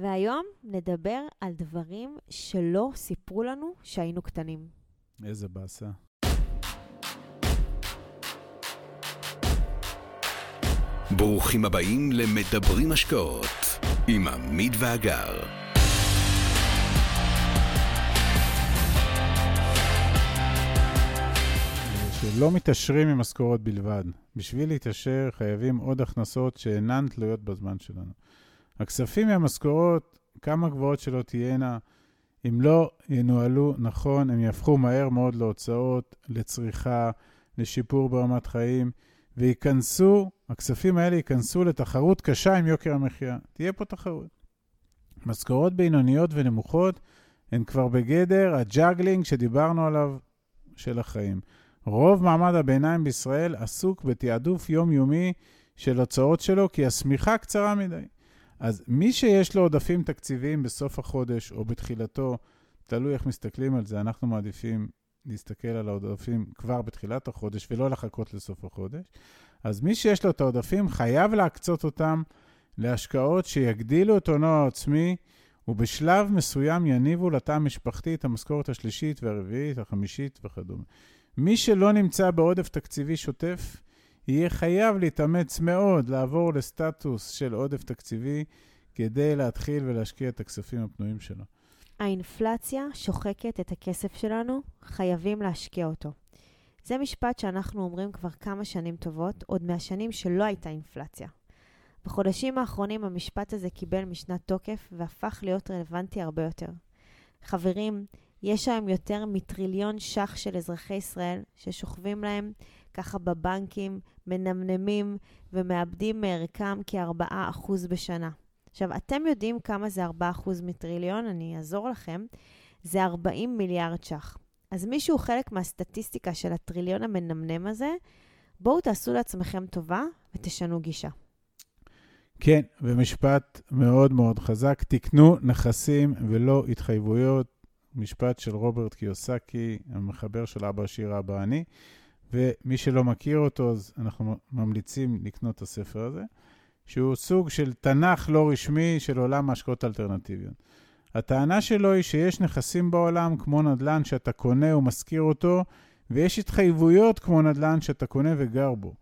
והיום נדבר על דברים שלא סיפרו לנו שהיינו קטנים. איזה באסה. ברוכים הבאים למדברים השקעות עם עמית ואגר. שלא מתעשרים ממשכורות בלבד. בשביל להתעשר חייבים עוד הכנסות שאינן תלויות בזמן שלנו. הכספים מהמשכורות, כמה גבוהות שלא תהיינה, אם לא ינוהלו נכון, הם יהפכו מהר מאוד להוצאות, לצריכה, לשיפור ברמת חיים, וייכנסו, הכספים האלה ייכנסו לתחרות קשה עם יוקר המחיה. תהיה פה תחרות. משכורות בינוניות ונמוכות הן כבר בגדר ה juggling שדיברנו עליו של החיים. רוב מעמד הביניים בישראל עסוק בתעדוף יומיומי של הוצאות שלו, כי השמיכה קצרה מדי. אז מי שיש לו עודפים תקציביים בסוף החודש או בתחילתו, תלוי איך מסתכלים על זה, אנחנו מעדיפים להסתכל על העודפים כבר בתחילת החודש ולא לחכות לסוף החודש. אז מי שיש לו את העודפים חייב להקצות אותם להשקעות שיגדילו את הונו העצמי, ובשלב מסוים יניבו לתא המשפחתי את המשכורת השלישית והרביעית, החמישית וכדומה. מי שלא נמצא בעודף תקציבי שוטף, יהיה חייב להתאמץ מאוד לעבור לסטטוס של עודף תקציבי כדי להתחיל ולהשקיע את הכספים הפנויים שלו. האינפלציה שוחקת את הכסף שלנו, חייבים להשקיע אותו. זה משפט שאנחנו אומרים כבר כמה שנים טובות, עוד מהשנים שלא הייתה אינפלציה. בחודשים האחרונים המשפט הזה קיבל משנת תוקף והפך להיות רלוונטי הרבה יותר. חברים, יש היום יותר מטריליון ש"ח של אזרחי ישראל ששוכבים להם ככה בבנקים, מנמנמים ומאבדים מערכם כ-4% בשנה. עכשיו, אתם יודעים כמה זה 4% מטריליון? אני אעזור לכם. זה 40 מיליארד ש"ח. אז מישהו חלק מהסטטיסטיקה של הטריליון המנמנם הזה, בואו תעשו לעצמכם טובה ותשנו גישה. כן, ומשפט מאוד מאוד חזק, תקנו נכסים ולא התחייבויות. משפט של רוברט קיוסקי, המחבר של אבא עשיר אבא אני, ומי שלא מכיר אותו, אז אנחנו ממליצים לקנות את הספר הזה, שהוא סוג של תנ"ך לא רשמי של עולם ההשקעות האלטרנטיביות. הטענה שלו היא שיש נכסים בעולם כמו נדל"ן שאתה קונה ומשכיר אותו, ויש התחייבויות כמו נדל"ן שאתה קונה וגר בו.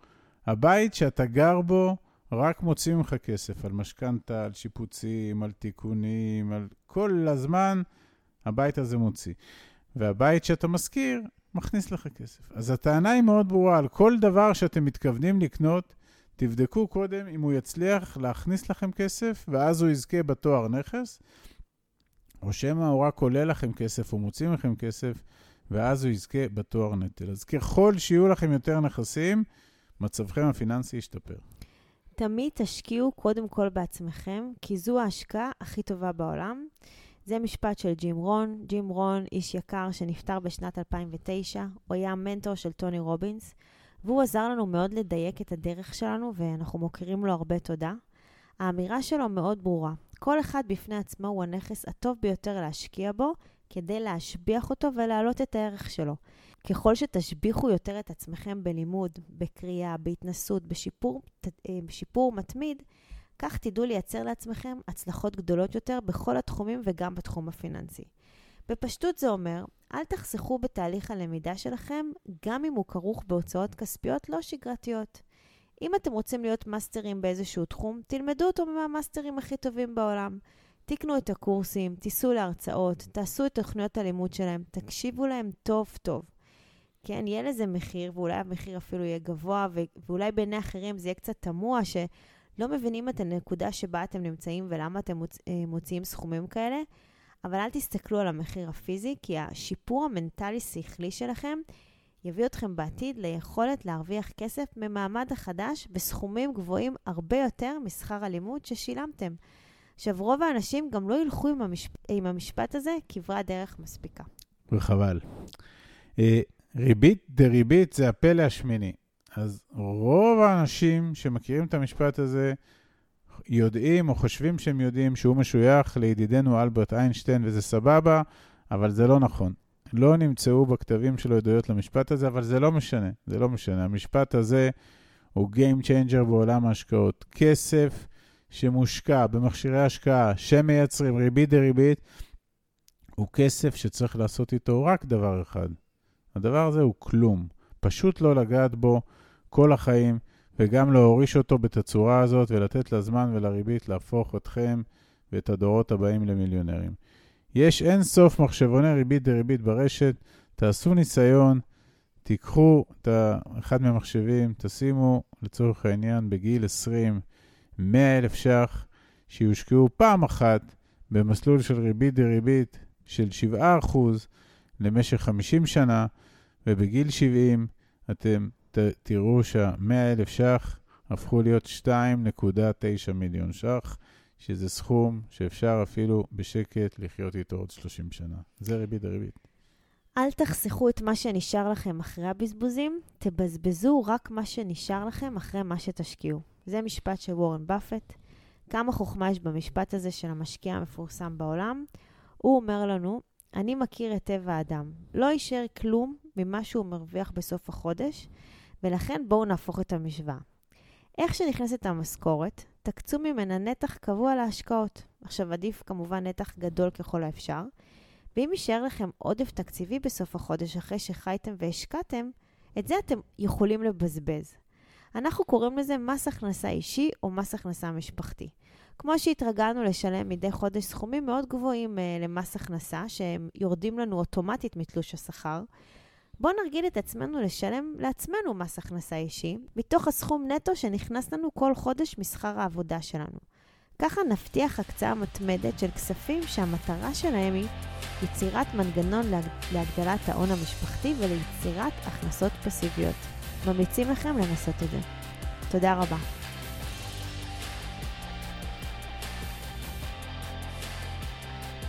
הבית שאתה גר בו, רק מוציא ממך כסף על משכנתה, על שיפוצים, על תיקונים, על כל הזמן הבית הזה מוציא. והבית שאתה משכיר, מכניס לך כסף. אז הטענה היא מאוד ברורה, על כל דבר שאתם מתכוונים לקנות, תבדקו קודם אם הוא יצליח להכניס לכם כסף, ואז הוא יזכה בתואר נכס, או שמא הוא רק עולה לכם כסף או מוציא מכם כסף, ואז הוא יזכה בתואר נטל. אז ככל שיהיו לכם יותר נכסים, מצבכם הפיננסי ישתפר. תמיד תשקיעו קודם כל בעצמכם, כי זו ההשקעה הכי טובה בעולם. זה משפט של ג'ים רון. ג'ים רון, איש יקר שנפטר בשנת 2009, הוא היה המנטור של טוני רובינס, והוא עזר לנו מאוד לדייק את הדרך שלנו, ואנחנו מוקירים לו הרבה תודה. האמירה שלו מאוד ברורה. כל אחד בפני עצמו הוא הנכס הטוב ביותר להשקיע בו, כדי להשביח אותו ולהעלות את הערך שלו. ככל שתשביחו יותר את עצמכם בלימוד, בקריאה, בהתנסות, בשיפור, אה, בשיפור מתמיד, כך תדעו לייצר לעצמכם הצלחות גדולות יותר בכל התחומים וגם בתחום הפיננסי. בפשטות זה אומר, אל תחסכו בתהליך הלמידה שלכם, גם אם הוא כרוך בהוצאות כספיות לא שגרתיות. אם אתם רוצים להיות מאסטרים באיזשהו תחום, תלמדו אותו מהמאסטרים הכי טובים בעולם. תקנו את הקורסים, תיסעו להרצאות, תעשו את תוכניות הלימוד שלהם, תקשיבו להם טוב טוב. כן, יהיה לזה מחיר, ואולי המחיר אפילו יהיה גבוה, ואולי בעיני אחרים זה יהיה קצת תמוה, ש... לא מבינים את הנקודה שבה אתם נמצאים ולמה אתם מוצ... אה, מוציאים סכומים כאלה, אבל אל תסתכלו על המחיר הפיזי, כי השיפור המנטלי-שכלי שלכם יביא אתכם בעתיד ליכולת להרוויח כסף ממעמד החדש בסכומים גבוהים הרבה יותר משכר הלימוד ששילמתם. עכשיו, רוב האנשים גם לא ילכו עם, המשפ... עם המשפט הזה כברת דרך מספיקה. וחבל. אה, ריבית דריבית זה הפלא השמיני. אז רוב האנשים שמכירים את המשפט הזה יודעים או חושבים שהם יודעים שהוא משוייך לידידנו אלברט איינשטיין וזה סבבה, אבל זה לא נכון. לא נמצאו בכתבים שלו עדויות למשפט הזה, אבל זה לא משנה, זה לא משנה. המשפט הזה הוא Game Changer בעולם ההשקעות. כסף שמושקע במכשירי השקעה שמייצרים ריבית דריבית, הוא כסף שצריך לעשות איתו רק דבר אחד. הדבר הזה הוא כלום. פשוט לא לגעת בו כל החיים, וגם להוריש אותו בתצורה הזאת ולתת לזמן ולריבית להפוך אתכם ואת הדורות הבאים למיליונרים. יש אין סוף מחשבוני ריבית דריבית ברשת, תעשו ניסיון, תיקחו את אחד מהמחשבים, תשימו לצורך העניין בגיל 20 100 אלף ש"ח שיושקעו פעם אחת במסלול של ריבית דריבית של 7% למשך 50 שנה, ובגיל 70 אתם תראו שה-100 אלף ש"ח הפכו להיות 2.9 מיליון ש"ח, שזה סכום שאפשר אפילו בשקט לחיות איתו עוד 30 שנה. זה ריבית דריבית. אל תחסכו את מה שנשאר לכם אחרי הבזבוזים, תבזבזו רק מה שנשאר לכם אחרי מה שתשקיעו. זה משפט של וורן באפט. כמה חוכמה יש במשפט הזה של המשקיע המפורסם בעולם. הוא אומר לנו, אני מכיר את טבע האדם. לא יישאר כלום ממה שהוא מרוויח בסוף החודש, ולכן בואו נהפוך את המשוואה. איך שנכנסת המשכורת, תקצו ממנה נתח קבוע להשקעות. עכשיו, עדיף כמובן נתח גדול ככל האפשר. ואם יישאר לכם עודף תקציבי בסוף החודש אחרי שחייתם והשקעתם, את זה אתם יכולים לבזבז. אנחנו קוראים לזה מס הכנסה אישי או מס הכנסה משפחתי. כמו שהתרגלנו לשלם מדי חודש סכומים מאוד גבוהים uh, למס הכנסה, שהם יורדים לנו אוטומטית מתלוש השכר, בואו נרגיל את עצמנו לשלם לעצמנו מס הכנסה אישי, מתוך הסכום נטו שנכנס לנו כל חודש משכר העבודה שלנו. ככה נבטיח הקצאה מתמדת של כספים שהמטרה שלהם היא יצירת מנגנון להגדלת ההון המשפחתי וליצירת הכנסות פסיביות. ממליצים לכם לנסות את זה. תודה רבה.